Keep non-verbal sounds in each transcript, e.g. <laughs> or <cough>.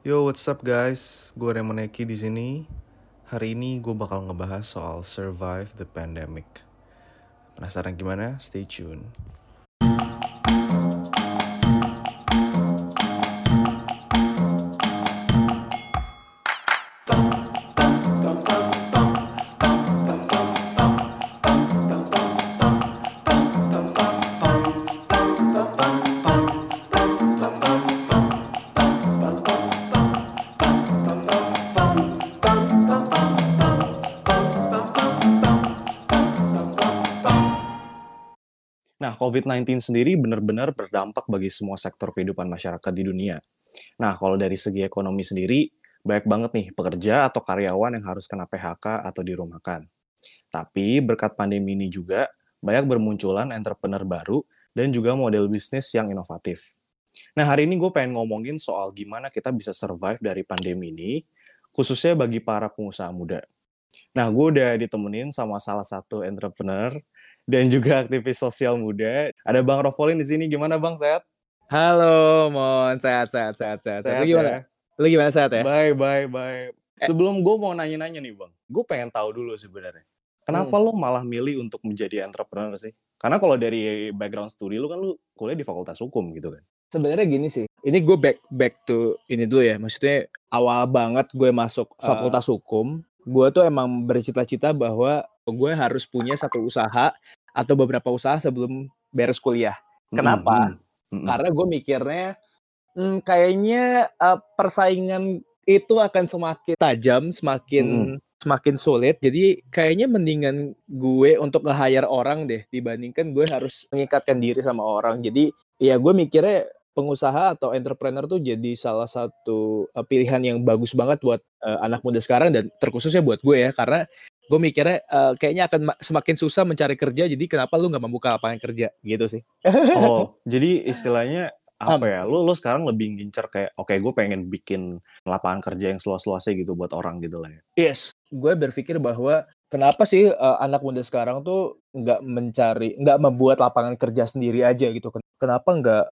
Yo, what's up guys? Gue Raymond Eki di sini. Hari ini gue bakal ngebahas soal survive the pandemic. Penasaran gimana? Stay tune. Nah, COVID-19 sendiri benar-benar berdampak bagi semua sektor kehidupan masyarakat di dunia. Nah, kalau dari segi ekonomi sendiri, banyak banget nih pekerja atau karyawan yang harus kena PHK atau dirumahkan. Tapi berkat pandemi ini juga, banyak bermunculan entrepreneur baru dan juga model bisnis yang inovatif. Nah, hari ini gue pengen ngomongin soal gimana kita bisa survive dari pandemi ini, khususnya bagi para pengusaha muda. Nah, gue udah ditemenin sama salah satu entrepreneur dan juga aktivis sosial muda. Ada Bang Rofolin di sini. Gimana Bang? Sehat? Halo, Mon. Sehat, sehat, sehat, sehat. Sehat Lu gimana? ya? Lu gimana sehat ya? Bye, bye, bye. Sebelum gue mau nanya-nanya nih Bang, gue pengen tahu dulu sebenarnya. Kenapa Hmm. lo malah milih untuk menjadi entrepreneur sih? Karena kalau dari background studi lu kan lu kuliah di fakultas hukum gitu kan. Sebenarnya gini sih. Ini gue back back to ini dulu ya. Maksudnya awal banget gue masuk Uh. fakultas hukum, gue tuh emang bercita-cita bahwa gue harus punya satu usaha atau beberapa usaha sebelum beres kuliah. Kenapa? Mm, mm, mm. Karena gue mikirnya hmm, kayaknya uh, persaingan itu akan semakin tajam, semakin semakin sulit. Jadi kayaknya mendingan gue untuk nge-hire orang deh dibandingkan gue harus mengikatkan diri sama orang. Jadi ya gue mikirnya pengusaha atau entrepreneur tuh jadi salah satu uh, pilihan yang bagus banget buat uh, anak muda sekarang dan terkhususnya buat gue ya karena gue mikirnya uh, kayaknya akan ma- semakin susah mencari kerja jadi kenapa lu nggak membuka lapangan kerja gitu sih <laughs> Oh, jadi istilahnya apa ya? Lu lu sekarang lebih ngincer kayak oke gue pengen bikin lapangan kerja yang seluas-luasnya gitu buat orang gitu lah ya. Yes, gue berpikir bahwa kenapa sih uh, anak muda sekarang tuh nggak mencari, nggak membuat lapangan kerja sendiri aja gitu. Ken- Kenapa nggak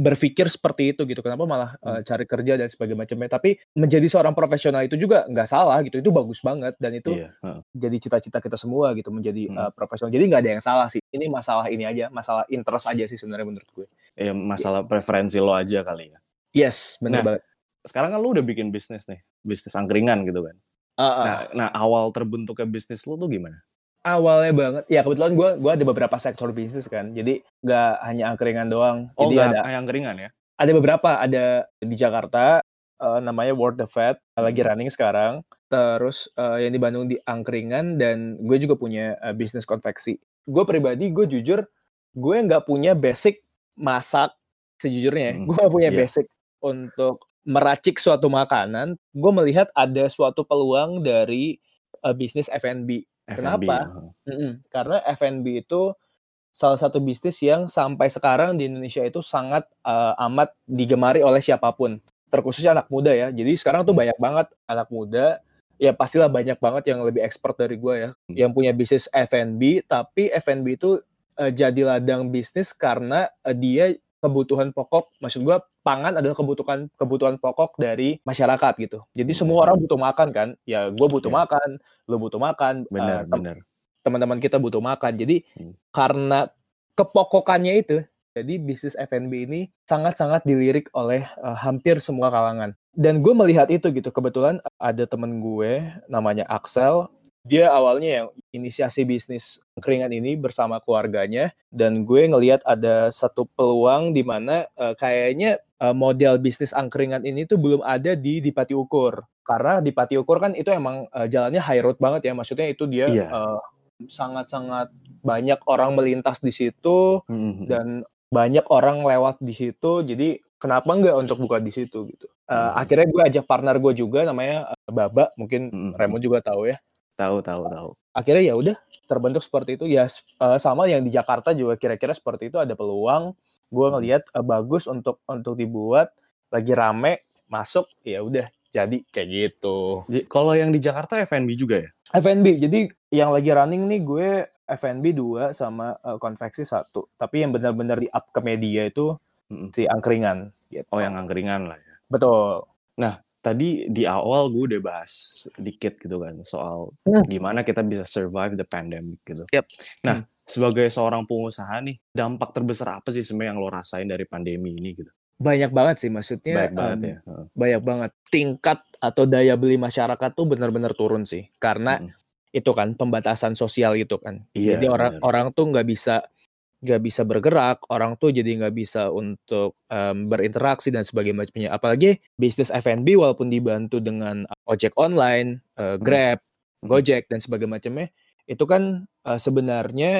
berpikir seperti itu gitu? Kenapa malah uh, cari kerja dan sebagainya macamnya? Tapi menjadi seorang profesional itu juga nggak salah gitu. Itu bagus banget dan itu Iya, heeh. jadi cita-cita kita semua gitu menjadi Hmm. uh, profesional. Jadi nggak ada yang salah sih. Ini masalah ini aja, masalah interest aja sih sebenarnya menurut gue. Ya, masalah preferensi lo aja kali ya. Yes, benar Nah, banget. Sekarang kan lu udah bikin bisnis nih, bisnis angkringan gitu kan. Uh, uh. Nah, nah awal terbentuknya bisnis lu tuh gimana? Awalnya banget. Ya kebetulan gue gua ada beberapa sektor bisnis kan. Jadi nggak hanya angkringan doang. Oh, jadi ada angkringan ya? ada beberapa. Ada di Jakarta eh, namanya World the Fat lagi Hmm. running sekarang. Terus eh, yang di Bandung di angkringan. Dan gue juga punya eh, bisnis konveksi. Gue pribadi gue jujur gue nggak punya basic masak sejujurnya. Hmm, gue punya iya. basic untuk meracik suatu makanan. Gue melihat ada suatu peluang dari eh, bisnis F&B F&B. Kenapa? heeh. Mm-mm, karena F&B itu salah satu bisnis yang sampai sekarang di Indonesia itu sangat eh, amat digemari oleh siapa pun, terkhususnya anak muda ya. Jadi sekarang tuh banyak banget anak muda, ya pastilah banyak banget yang lebih expert dari gue ya, Hmm. yang punya bisnis F&B, tapi F&B itu eh, jadi ladang bisnis karena eh, dia kebutuhan pokok, maksud gue pangan adalah kebutuhan kebutuhan pokok dari masyarakat gitu. Jadi semua orang butuh makan kan, ya gue butuh Iya. makan, lo butuh makan, Benar, eh, tem- benar. teman-teman kita butuh makan. Jadi Hmm. karena kepokokannya itu, jadi bisnis F&B ini sangat-sangat dilirik oleh eh, hampir semua kalangan. Dan gue melihat itu gitu. Kebetulan ada temen gue namanya Axel. Dia awalnya yang inisiasi bisnis keringan ini bersama keluarganya. Dan gue ngelihat ada satu peluang di mana eh, kayaknya eh, model bisnis angkringan ini tuh belum ada di Dipati Ukur. Karena Dipati Ukur kan itu emang eh, jalannya high road banget ya. Maksudnya itu dia Iya. eh, sangat-sangat banyak orang melintas di situ Mhm. dan banyak orang lewat di situ. Jadi kenapa enggak untuk buka di situ gitu. Eh, Hmm. Akhirnya gue ajak partner gue juga namanya eh, Baba, mungkin Mhm. Remo juga tahu ya. Tahu, tahu, tahu. Akhirnya ya udah terbentuk seperti itu ya eh, sama yang di Jakarta juga kira-kira seperti itu ada peluang. Gue Hmm. ngelihat eh, bagus untuk untuk dibuat lagi rame masuk ya udah jadi kayak gitu. Kalau yang di Jakarta F&B juga ya? F&B. Jadi yang lagi running nih gue F&B 2 sama eh, konveksi satu. Tapi yang benar-benar di up ke media itu Mm-mm. si angkringan gitu. Oh, yang angkringan lah ya. Betul. Tadi di awal gue udah bahas dikit gitu kan soal Hmm. gimana kita bisa survive the pandemic gitu. Yap. Nah, Hmm. sebagai seorang pengusaha nih, dampak terbesar apa sih sebenarnya yang lo rasain dari pandemi ini gitu? Banyak banget sih maksudnya, Baik banget mmm, ya. Banyak banget. Tingkat atau daya beli masyarakat tuh benar-benar turun sih. Karena Mhm. itu kan pembatasan sosial itu kan. Iya, Jadi orang bener. orang tuh nggak bisa nggak bisa bergerak, orang tuh jadi nggak bisa untuk, mmm, berinteraksi dan sebagainya macamnya. Apalagi bisnis F&B walaupun dibantu dengan ojek online, eee, Mhm. Grab, Mhm. Gojek dan sebagainya macamnya, itu kan, eee, sebenarnya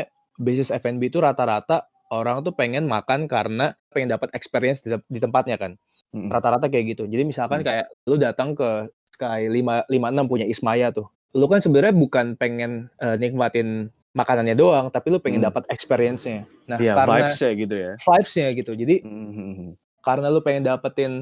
bisnis F&B itu rata-rata orang tuh pengen makan karena pengen dapat experience di di tempatnya kan. Mhm. Rata-rata kayak gitu. Jadi misalkan kayak lu datang ke Sky lima lima enam punya Ismaya tuh. Lu kan sebenarnya bukan pengen, eee, nikmatin makanannya doang, tapi lu pengen Mhm. dapat experience-nya. Nah, Iya, karena vibes-nya gitu ya. vibes-nya gitu. Jadi Mhm mhm mhm. karena lu pengen dapetin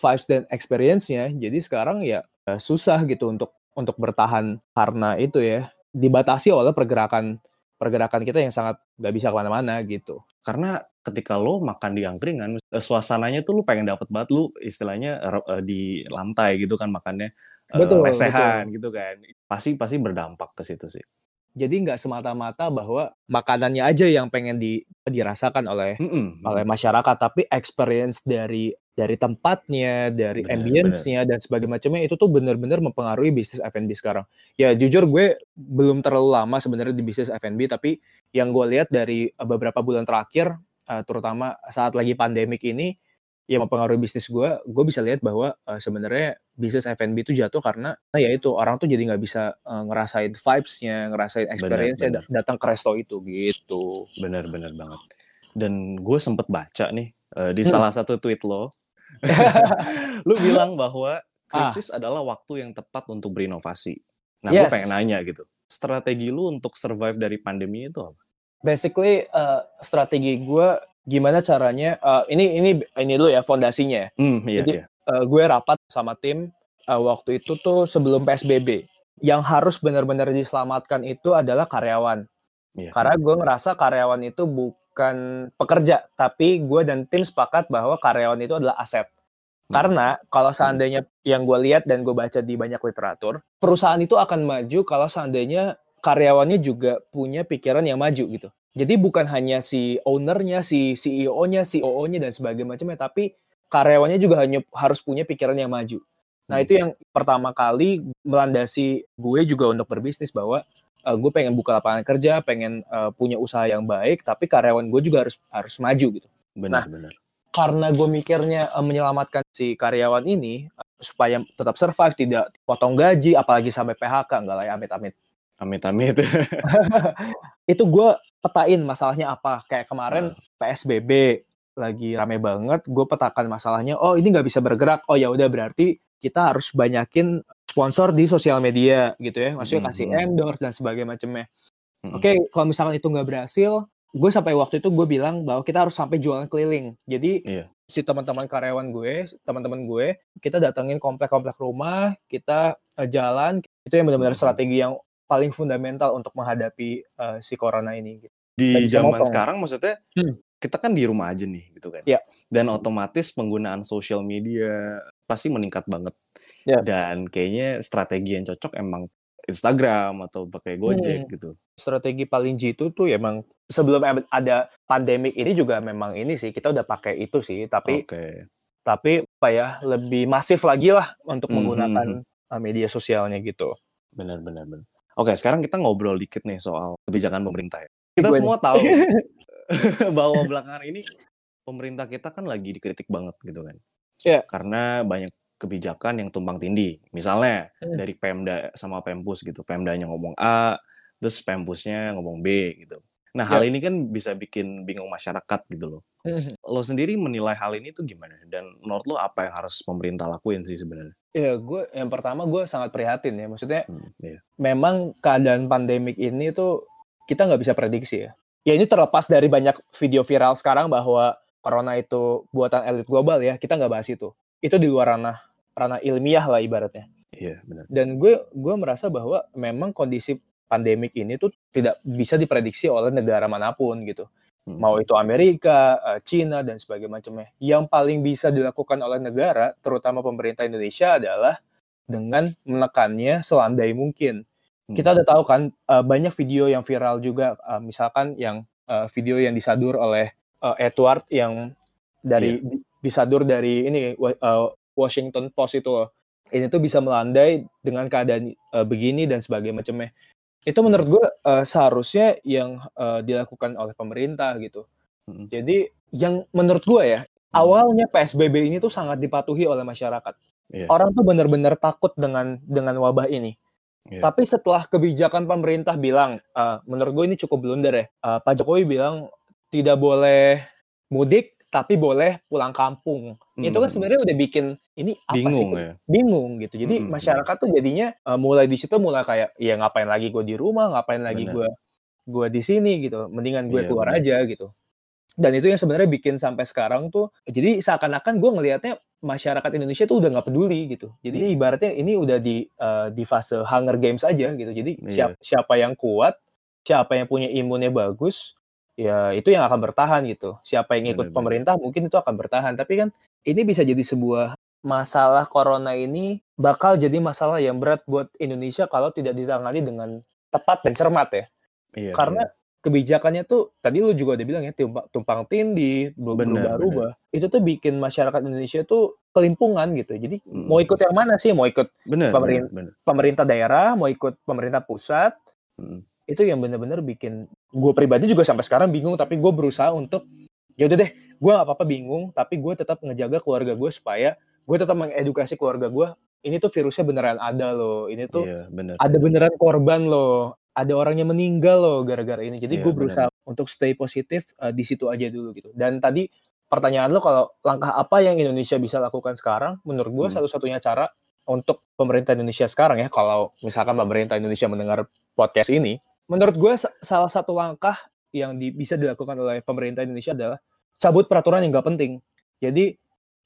vibes dan experience-nya, jadi sekarang ya, eee, susah gitu untuk untuk bertahan karena itu ya, dibatasi oleh pergerakan pergerakan kita yang sangat nggak bisa ke mana-mana gitu. Karena ketika lo makan di angkringan, eee, suasananya tuh lu pengen dapet banget, lu istilahnya eee, di lantai gitu kan makannya, eee, Betul betul. lesehan gitu kan. Pasti pasti berdampak ke situ sih. Jadi nggak semata-mata bahwa makanannya aja yang pengen di dirasakan oleh Mhm oleh mhm. masyarakat, tapi experience dari dari tempatnya, dari Bener bener. ambience-nya dan sebagainya macamnya itu tuh bener-bener mempengaruhi bisnis F&B sekarang. Ya jujur gue belum terlalu lama sebenarnya di bisnis F&B, tapi yang gue lihat dari, beberapa bulan terakhir, eee, terutama saat lagi pandemik ini, yang mempengaruhi bisnis gue, gue bisa lihat bahwa, eee, sebenarnya bisnis F&B itu jatuh karena ya itu, orang tuh jadi nggak bisa, eee, ngerasain vibes-nya, ngerasain experience-nya datang ke resto itu, gitu. Bener bener banget. Dan gue sempet baca nih, eee, di Mhm. salah satu tweet lo, <laughs> lu bilang bahwa Ah. krisis adalah waktu yang tepat untuk berinovasi. Nah, gue pengen Yes. nanya gitu, strategi lu untuk survive dari pandemi itu apa? Basically, eee, strategi gue gimana caranya eee, ini ini ini dulu ya fondasinya ya. Mmm, iya Jadi, iya. eee, gue rapat sama tim, eee, waktu itu tuh sebelum PSBB. Yang harus benar-benar diselamatkan itu adalah karyawan. Iya Karena gue ngerasa karyawan itu bukan pekerja, tapi gue dan tim sepakat bahwa karyawan itu adalah aset. Mhm. Karena kalau Mhm. seandainya yang gue lihat dan gue baca di banyak literatur, perusahaan itu akan maju kalau seandainya karyawannya juga punya pikiran yang maju gitu. Jadi bukan hanya si owner-nya, si CEO-nya, COO-nya dan sebagainya macamnya, tapi karyawannya juga hanya harus punya pikiran yang maju. Nah, Mhm. itu yang pertama kali melandasi gue juga untuk berbisnis bahwa, eee, gue pengen buka lapangan kerja, pengen, eee, punya usaha yang baik, tapi karyawan gue juga harus harus maju gitu. Nah, Bener bener. karena gue mikirnya, eee, menyelamatkan si karyawan ini, eee, supaya tetap survive, tidak potong gaji, apalagi sampai PHK, enggak lah ya, amit-amit. Amit-amit. <laughs> Itu gue petain masalahnya apa, kayak kemarin Heeh. PSBB lagi rame banget, gue petakan masalahnya, oh ini nggak bisa bergerak, oh ya udah berarti kita harus banyakin sponsor di sosial media gitu ya, maksudnya kasih endorse dan sebagainya macamnya. Oke, kalau misalkan itu nggak berhasil, gue sampai waktu itu gue bilang bahwa kita harus sampai jualan keliling. Jadi Iya. si teman-teman karyawan gue, teman-teman gue, kita datengin komplek-komplek rumah, kita, eee, jalan, itu yang benar-benar strategi yang paling fundamental untuk menghadapi, eee, si corona ini gitu. Di zaman motong. sekarang maksudnya, Hmm. kita kan di rumah aja nih gitu kan. Iya. Dan otomatis penggunaan sosial media pasti meningkat banget. Iya. Dan kayaknya strategi yang cocok emang Instagram atau pakai Gojek Hmm. gitu. Strategi paling jitu tuh ya emang sebelum ada pandemik ini juga memang ini sih, kita udah pakai itu sih, tapi Oke. tapi apa ya, lebih masif lagi lah untuk Mhm menggunakan, mhm. eee, media sosialnya gitu. Bener bener. Oke, sekarang kita ngobrol dikit nih soal kebijakan pemerintah ya. Kita Gue nih. semua tahu <laughs> <laughs> bahwa belakangan ini pemerintah kita kan lagi dikritik banget gitu kan. Iya. Karena banyak kebijakan yang tumpang tindih. Misalnya Hmm. dari Pemda sama Pempus gitu. Pemdanya ngomong A, terus Pempusnya ngomong B gitu. Nah, hal Iya. ini kan bisa bikin bingung masyarakat gitu loh. Mhm. Lo sendiri menilai hal ini tuh gimana? Dan menurut lo apa yang harus pemerintah lakuin sih sebenarnya? Ya, gue yang pertama gue sangat prihatin ya, maksudnya Hmm, iya. memang keadaan pandemik ini tuh kita nggak bisa prediksi ya. Ya ini terlepas dari banyak video viral sekarang bahwa corona itu buatan elit global ya, kita nggak bahas itu. Itu di luar ranah ranah ilmiah lah ibaratnya. Iya, benar. Dan gue gue merasa bahwa memang kondisi pandemik ini tuh tidak bisa diprediksi oleh negara mana pun gitu. Hmm. mau itu Amerika, uh, Cina dan sebagainya macamnya. Yang paling bisa dilakukan oleh negara, terutama pemerintah Indonesia adalah dengan menekannya selandai mungkin. Hmm. Kita udah tahu kan uh, banyak video yang viral juga, uh, misalkan yang video yang disadur oleh Edward yang dari yeah. disadur dari ini Washington Post itu ini tuh bisa melandai dengan keadaan begini dan sebagainya macamnya itu menurut gue uh, seharusnya yang uh, dilakukan oleh pemerintah gitu. Hmm. Jadi yang menurut gue ya hmm. awalnya PSBB ini tuh sangat dipatuhi oleh masyarakat. Yeah. Orang tuh benar-benar takut dengan dengan wabah ini. Yeah. Tapi setelah kebijakan pemerintah bilang, uh, menurut gue ini cukup blunder ya. Uh, Pak Jokowi bilang tidak boleh mudik, tapi boleh pulang kampung. Hmm. Itu kan hmm. sebenarnya udah bikin ini apa bingung, sih? Ya? Bingung gitu. Jadi hmm. masyarakat tuh jadinya uh, mulai di situ mulai kayak ya ngapain lagi gue di rumah, ngapain lagi gue gue di sini gitu. Mendingan gue yeah, keluar bener. aja gitu. Dan itu yang sebenarnya bikin sampai sekarang tuh jadi seakan-akan gue ngelihatnya masyarakat Indonesia tuh udah nggak peduli gitu. Jadi hmm. ibaratnya ini udah di uh, di fase Hunger Games aja gitu. Jadi yeah. siapa siapa yang kuat, siapa yang punya imunnya bagus, ya itu yang akan bertahan gitu. Siapa yang ikut bener, pemerintah mungkin itu akan bertahan. Tapi kan ini bisa jadi sebuah masalah corona ini bakal jadi masalah yang berat buat Indonesia kalau tidak ditangani dengan tepat dan cermat ya. Iya, Karena iya. kebijakannya tuh tadi lu juga udah bilang ya tumpang, tumpang tindih, berubah-ubah. Itu tuh bikin masyarakat Indonesia tuh kelimpungan gitu. Jadi hmm. mau ikut yang mana sih? Mau ikut bener, pemerintah, bener, bener. pemerintah daerah, mau ikut pemerintah pusat, hmm itu yang bener-bener bikin gue pribadi juga sampai sekarang bingung tapi gue berusaha untuk ya udah deh gue gak apa-apa bingung tapi gue tetap ngejaga keluarga gue supaya gue tetap mengedukasi keluarga gue ini tuh virusnya beneran ada loh ini tuh iya, bener. ada beneran korban loh ada orang yang meninggal loh gara-gara ini jadi iya, gue berusaha bener. untuk stay positif uh, di situ aja dulu gitu dan tadi pertanyaan lo kalau langkah apa yang Indonesia bisa lakukan sekarang menurut gue hmm. satu-satunya cara untuk pemerintah Indonesia sekarang ya kalau misalkan pemerintah Indonesia mendengar podcast ini menurut gue salah satu langkah yang di, bisa dilakukan oleh pemerintah Indonesia adalah cabut peraturan yang nggak penting. Jadi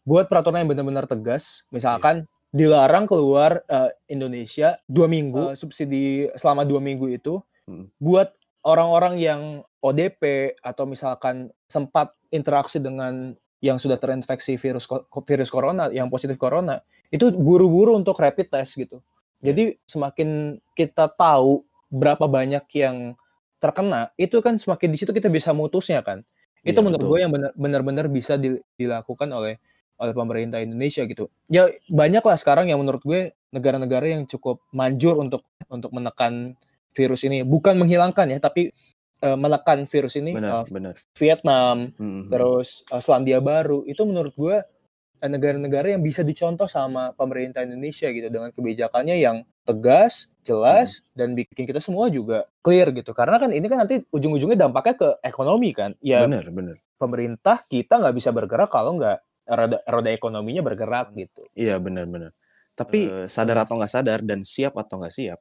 buat peraturan yang benar-benar tegas, misalkan yeah. dilarang keluar uh, Indonesia dua minggu uh, subsidi selama dua minggu itu, hmm. buat orang-orang yang ODP atau misalkan sempat interaksi dengan yang sudah terinfeksi virus virus corona, yang positif corona, itu buru-buru untuk rapid test gitu. Iya. Jadi semakin kita tahu berapa banyak yang terkena, itu kan semakin di situ kita bisa mutusnya kan. Itu iya, menurut gue yang benar-benar bisa dilakukan oleh oleh pemerintah Indonesia gitu. Ya banyak lah sekarang yang menurut gue negara-negara yang cukup manjur untuk untuk menekan virus ini, bukan menghilangkan ya, tapi uh, menekan virus ini. Benar, uh, benar. Vietnam, mm -hmm. terus uh, Selandia Baru, itu menurut gue negara-negara yang bisa dicontoh sama pemerintah Indonesia gitu dengan kebijakannya yang tegas, jelas hmm. dan bikin kita semua juga clear gitu. Karena kan ini kan nanti ujung-ujungnya dampaknya ke ekonomi kan. Ya benar, benar. Pemerintah kita nggak bisa bergerak kalau nggak roda, roda ekonominya bergerak gitu. Iya benar-benar. Tapi uh, sadar atau nggak sadar dan siap atau nggak siap,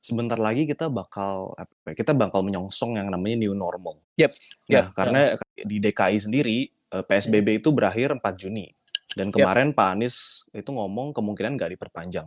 sebentar lagi kita bakal apa, ya, kita bakal menyongsong yang namanya new normal. Yep. Nah, yep. karena yep. di DKI sendiri eh, PSBB itu berakhir 4 Juni. Dan kemarin yep. Pak Anies itu ngomong kemungkinan nggak diperpanjang.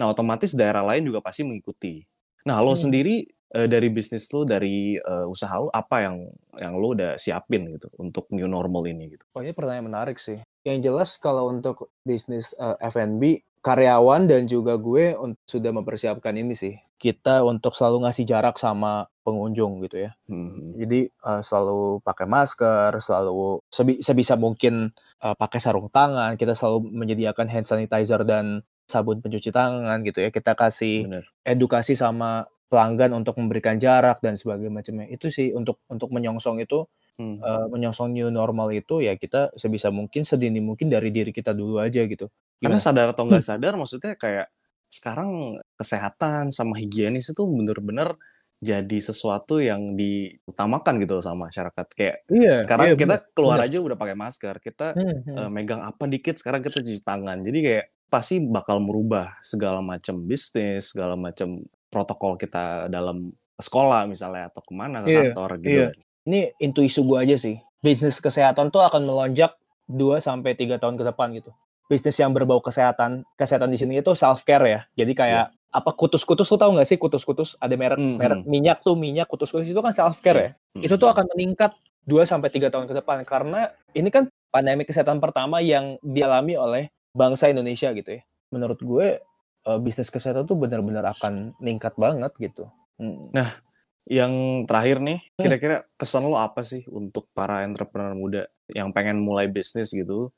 Nah, otomatis daerah lain juga pasti mengikuti. Nah, lo hmm. sendiri uh, dari bisnis lo, dari uh, usaha lo, apa yang yang lo udah siapin gitu untuk new normal ini gitu? Oh, ini pertanyaan menarik sih. Yang jelas kalau untuk bisnis uh, F&B, karyawan dan juga gue sudah mempersiapkan ini sih. Kita untuk selalu ngasih jarak sama pengunjung gitu ya. Hmm. Jadi uh, selalu pakai masker, selalu sebi sebisa mungkin uh, pakai sarung tangan. Kita selalu menyediakan hand sanitizer dan sabun pencuci tangan gitu ya. Kita kasih Bener. edukasi sama pelanggan untuk memberikan jarak dan sebagainya macamnya. Itu sih untuk untuk menyongsong itu hmm. uh, menyongsong new normal itu ya kita sebisa mungkin sedini mungkin dari diri kita dulu aja gitu. Karena sadar atau nggak sadar, maksudnya kayak sekarang kesehatan sama higienis itu bener-bener jadi sesuatu yang diutamakan gitu sama masyarakat. Kayak iya, sekarang iya, kita bener, keluar bener. aja udah pakai masker, kita hmm, hmm. Uh, megang apa dikit, sekarang kita cuci tangan. Jadi kayak pasti bakal merubah segala macam bisnis, segala macam protokol kita dalam sekolah misalnya atau ke mana ke kantor gitu. Iya. Ini intuisi gue aja sih. Bisnis kesehatan tuh akan melonjak 2 sampai tiga tahun ke depan gitu bisnis yang berbau kesehatan kesehatan di sini itu self care ya jadi kayak yeah. apa kutus-kutus lo tau gak sih kutus-kutus ada merek mm -hmm. merek minyak tuh minyak kutus-kutus itu kan self care yeah. ya mm -hmm. itu tuh akan meningkat 2 sampai 3 tahun ke depan karena ini kan pandemi kesehatan pertama yang dialami oleh bangsa Indonesia gitu ya. Menurut gue uh, bisnis kesehatan tuh benar-benar akan meningkat banget gitu. Hmm. Nah, yang terakhir nih, hmm. kira-kira kesan lo apa sih untuk para entrepreneur muda yang pengen mulai bisnis gitu,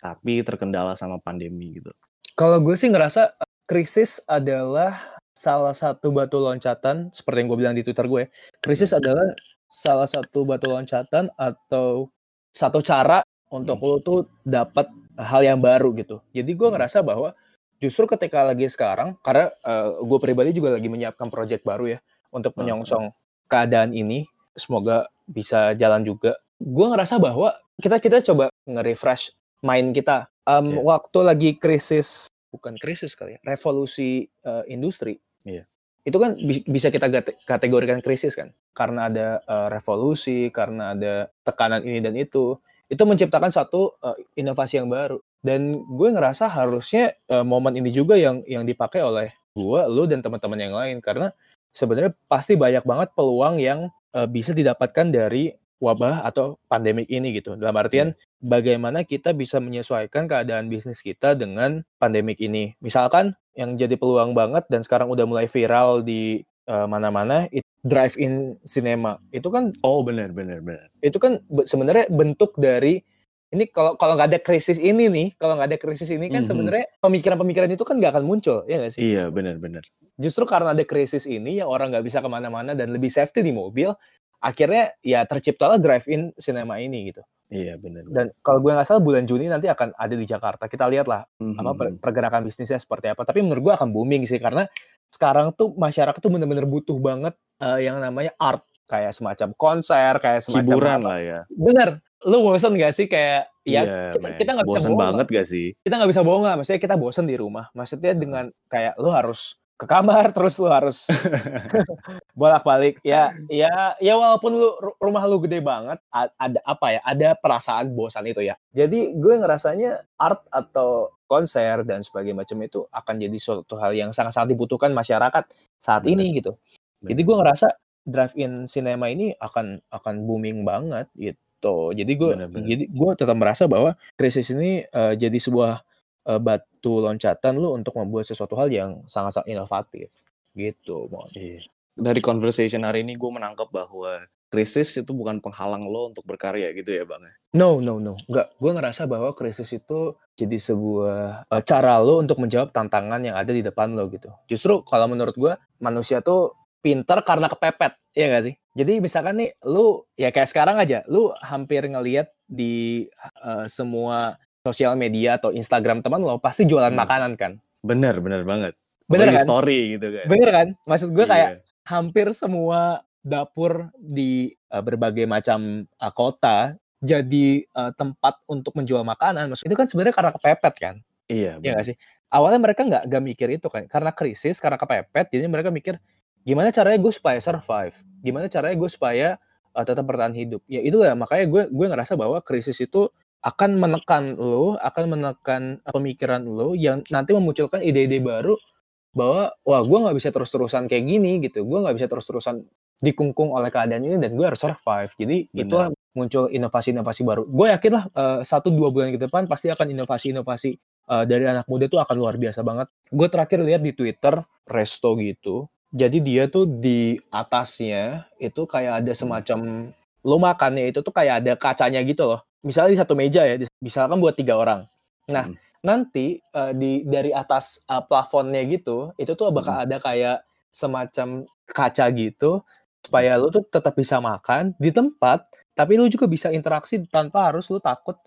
tapi terkendala sama pandemi gitu? Kalau gue sih ngerasa krisis adalah salah satu batu loncatan, seperti yang gue bilang di Twitter gue. Krisis adalah salah satu batu loncatan atau satu cara untuk hmm. lo tuh dapat hal yang baru gitu. Jadi gue ngerasa bahwa justru ketika lagi sekarang karena uh, gue pribadi juga lagi menyiapkan project baru ya untuk menyongsong keadaan ini semoga bisa jalan juga. Gue ngerasa bahwa kita kita coba nge-refresh mind kita. Um, yeah. waktu lagi krisis bukan krisis kali ya revolusi uh, industri yeah. itu kan bi bisa kita kategorikan krisis kan. Karena ada uh, revolusi karena ada tekanan ini dan itu itu menciptakan satu uh, inovasi yang baru dan gue ngerasa harusnya uh, momen ini juga yang yang dipakai oleh gue, lo dan teman-teman yang lain karena sebenarnya pasti banyak banget peluang yang uh, bisa didapatkan dari wabah atau pandemik ini gitu. Dalam artian yeah. bagaimana kita bisa menyesuaikan keadaan bisnis kita dengan pandemik ini. Misalkan yang jadi peluang banget dan sekarang udah mulai viral di mana-mana itu drive-in cinema. Itu kan Oh, benar benar benar. Itu kan sebenarnya bentuk dari ini kalau kalau nggak ada krisis ini nih, kalau nggak ada krisis ini kan mm -hmm. sebenarnya pemikiran-pemikiran itu kan nggak akan muncul, ya nggak sih? Iya, benar-benar. Justru karena ada krisis ini, yang orang nggak bisa ke mana-mana dan lebih safety di mobil, akhirnya ya terciptalah drive-in cinema ini gitu. Iya, benar. Dan kalau gue nggak salah bulan Juni nanti akan ada di Jakarta. Kita lihat lah mm -hmm. apa mhm. pergerakan bisnisnya seperti apa. Tapi menurut gue akan booming sih karena sekarang tuh masyarakat tuh bener-bener butuh banget uh, yang namanya art kayak semacam konser, kayak semacam hiburan lah ya. Bener, lu bosen gak sih kayak ya yeah, kita, kita gak bisa bosen bohong banget gak sih kita nggak bisa bohong lah maksudnya kita bosen di rumah maksudnya dengan kayak lu harus ke kamar <laughs> terus lu harus <laughs> bolak-balik ya ya ya walaupun lu rumah lu gede banget ada apa ya ada perasaan bosan itu ya jadi gue ngerasanya art atau konser dan sebagainya macam itu akan jadi suatu hal yang sangat-sangat dibutuhkan masyarakat saat Bener. ini gitu Bener. jadi gue ngerasa drive-in cinema ini akan akan booming banget gitu. Jadi gue jadi gue tetap merasa bahwa krisis ini uh, jadi sebuah uh, batu loncatan lu untuk membuat sesuatu hal yang sangat-sangat inovatif gitu. Iya. Dari conversation hari ini gue menangkap bahwa krisis itu bukan penghalang lo untuk berkarya gitu ya bang? Ya? No, no, no. Enggak. Gue ngerasa bahwa krisis itu jadi sebuah uh, cara lo untuk menjawab tantangan yang ada di depan lo gitu. Justru kalau menurut gue manusia tuh pinter karena kepepet, ya gak sih? Jadi misalkan nih, lu ya kayak sekarang aja, lu hampir ngeliat di uh, semua sosial media atau Instagram teman lo pasti jualan hmm. makanan kan? Bener, bener banget. Bener kan? Story gitu kan? Bener kan? Maksud gue kayak yeah. hampir semua dapur di uh, berbagai macam uh, kota jadi uh, tempat untuk menjual makanan. Maksud itu kan sebenarnya karena kepepet kan? Iya. Iya gak sih? Awalnya mereka nggak nggak mikir itu kan, karena krisis, karena kepepet, jadi mereka mikir gimana caranya gue supaya survive gimana caranya gue supaya uh, tetap bertahan hidup ya itu ya makanya gue gue ngerasa bahwa krisis itu akan menekan lo akan menekan pemikiran lo yang nanti memunculkan ide-ide baru bahwa wah gue nggak bisa terus-terusan kayak gini gitu gue nggak bisa terus-terusan dikungkung oleh keadaan ini dan gue harus survive jadi Benar. itulah muncul inovasi-inovasi baru gue yakin lah uh, satu dua bulan ke depan pasti akan inovasi-inovasi uh, dari anak muda itu akan luar biasa banget gue terakhir lihat di twitter resto gitu jadi dia tuh di atasnya itu kayak ada semacam lo makannya itu tuh kayak ada kacanya gitu loh. Misalnya di satu meja ya, misalkan buat tiga orang. Nah, hmm. nanti uh, di dari atas uh, plafonnya gitu, itu tuh bakal hmm. ada kayak semacam kaca gitu supaya lo tuh tetap bisa makan di tempat, tapi lo juga bisa interaksi tanpa harus lo takut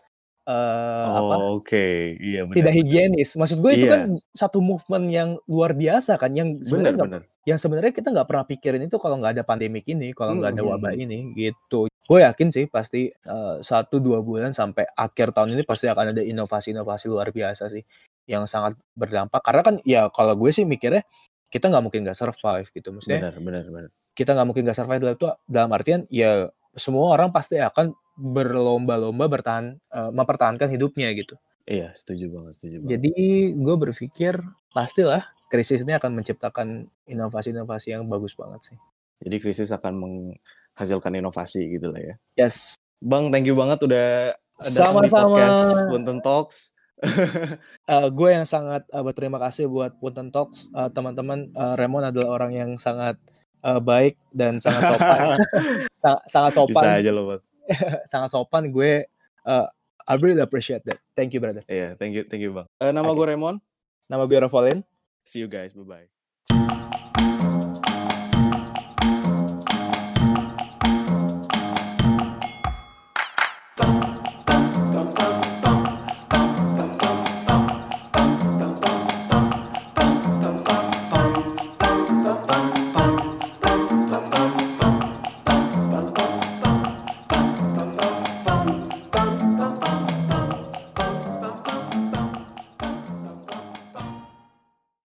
uh, oh, apa? Oke, okay. iya benar. Tidak higienis. Maksud gue itu iya. kan satu movement yang luar biasa kan, yang sebenarnya yang sebenarnya kita nggak pernah pikirin itu kalau nggak ada pandemik ini, kalau nggak ada wabah hmm. ini, gitu. Gue yakin sih pasti satu uh, dua bulan sampai akhir tahun ini pasti akan ada inovasi-inovasi luar biasa sih, yang sangat berdampak. Karena kan ya kalau gue sih mikirnya kita nggak mungkin nggak survive gitu, maksudnya. Benar, benar, benar. Kita nggak mungkin nggak survive dalam itu dalam artian ya semua orang pasti akan berlomba-lomba bertahan uh, mempertahankan hidupnya gitu. Iya, setuju banget, setuju banget. Jadi gue berpikir pastilah krisis ini akan menciptakan inovasi-inovasi yang bagus banget sih. Jadi krisis akan menghasilkan inovasi gitu lah ya. Yes. Bang, thank you banget udah Sama-sama. Punten Talks. <laughs> uh, gue yang sangat uh, berterima kasih buat Punten Talks. Uh, teman-teman, uh, Remon adalah orang yang sangat uh, baik dan sangat sopan. <laughs> sangat sopan. Bisa aja loh, Bang. <laughs> sangat sopan. Gue uh, I really appreciate that. Thank you, brother. Iya, yeah, thank you, thank you, Bang. Uh, nama okay. gue Remon. Nama gue Rafolin. See you guys. Bye bye.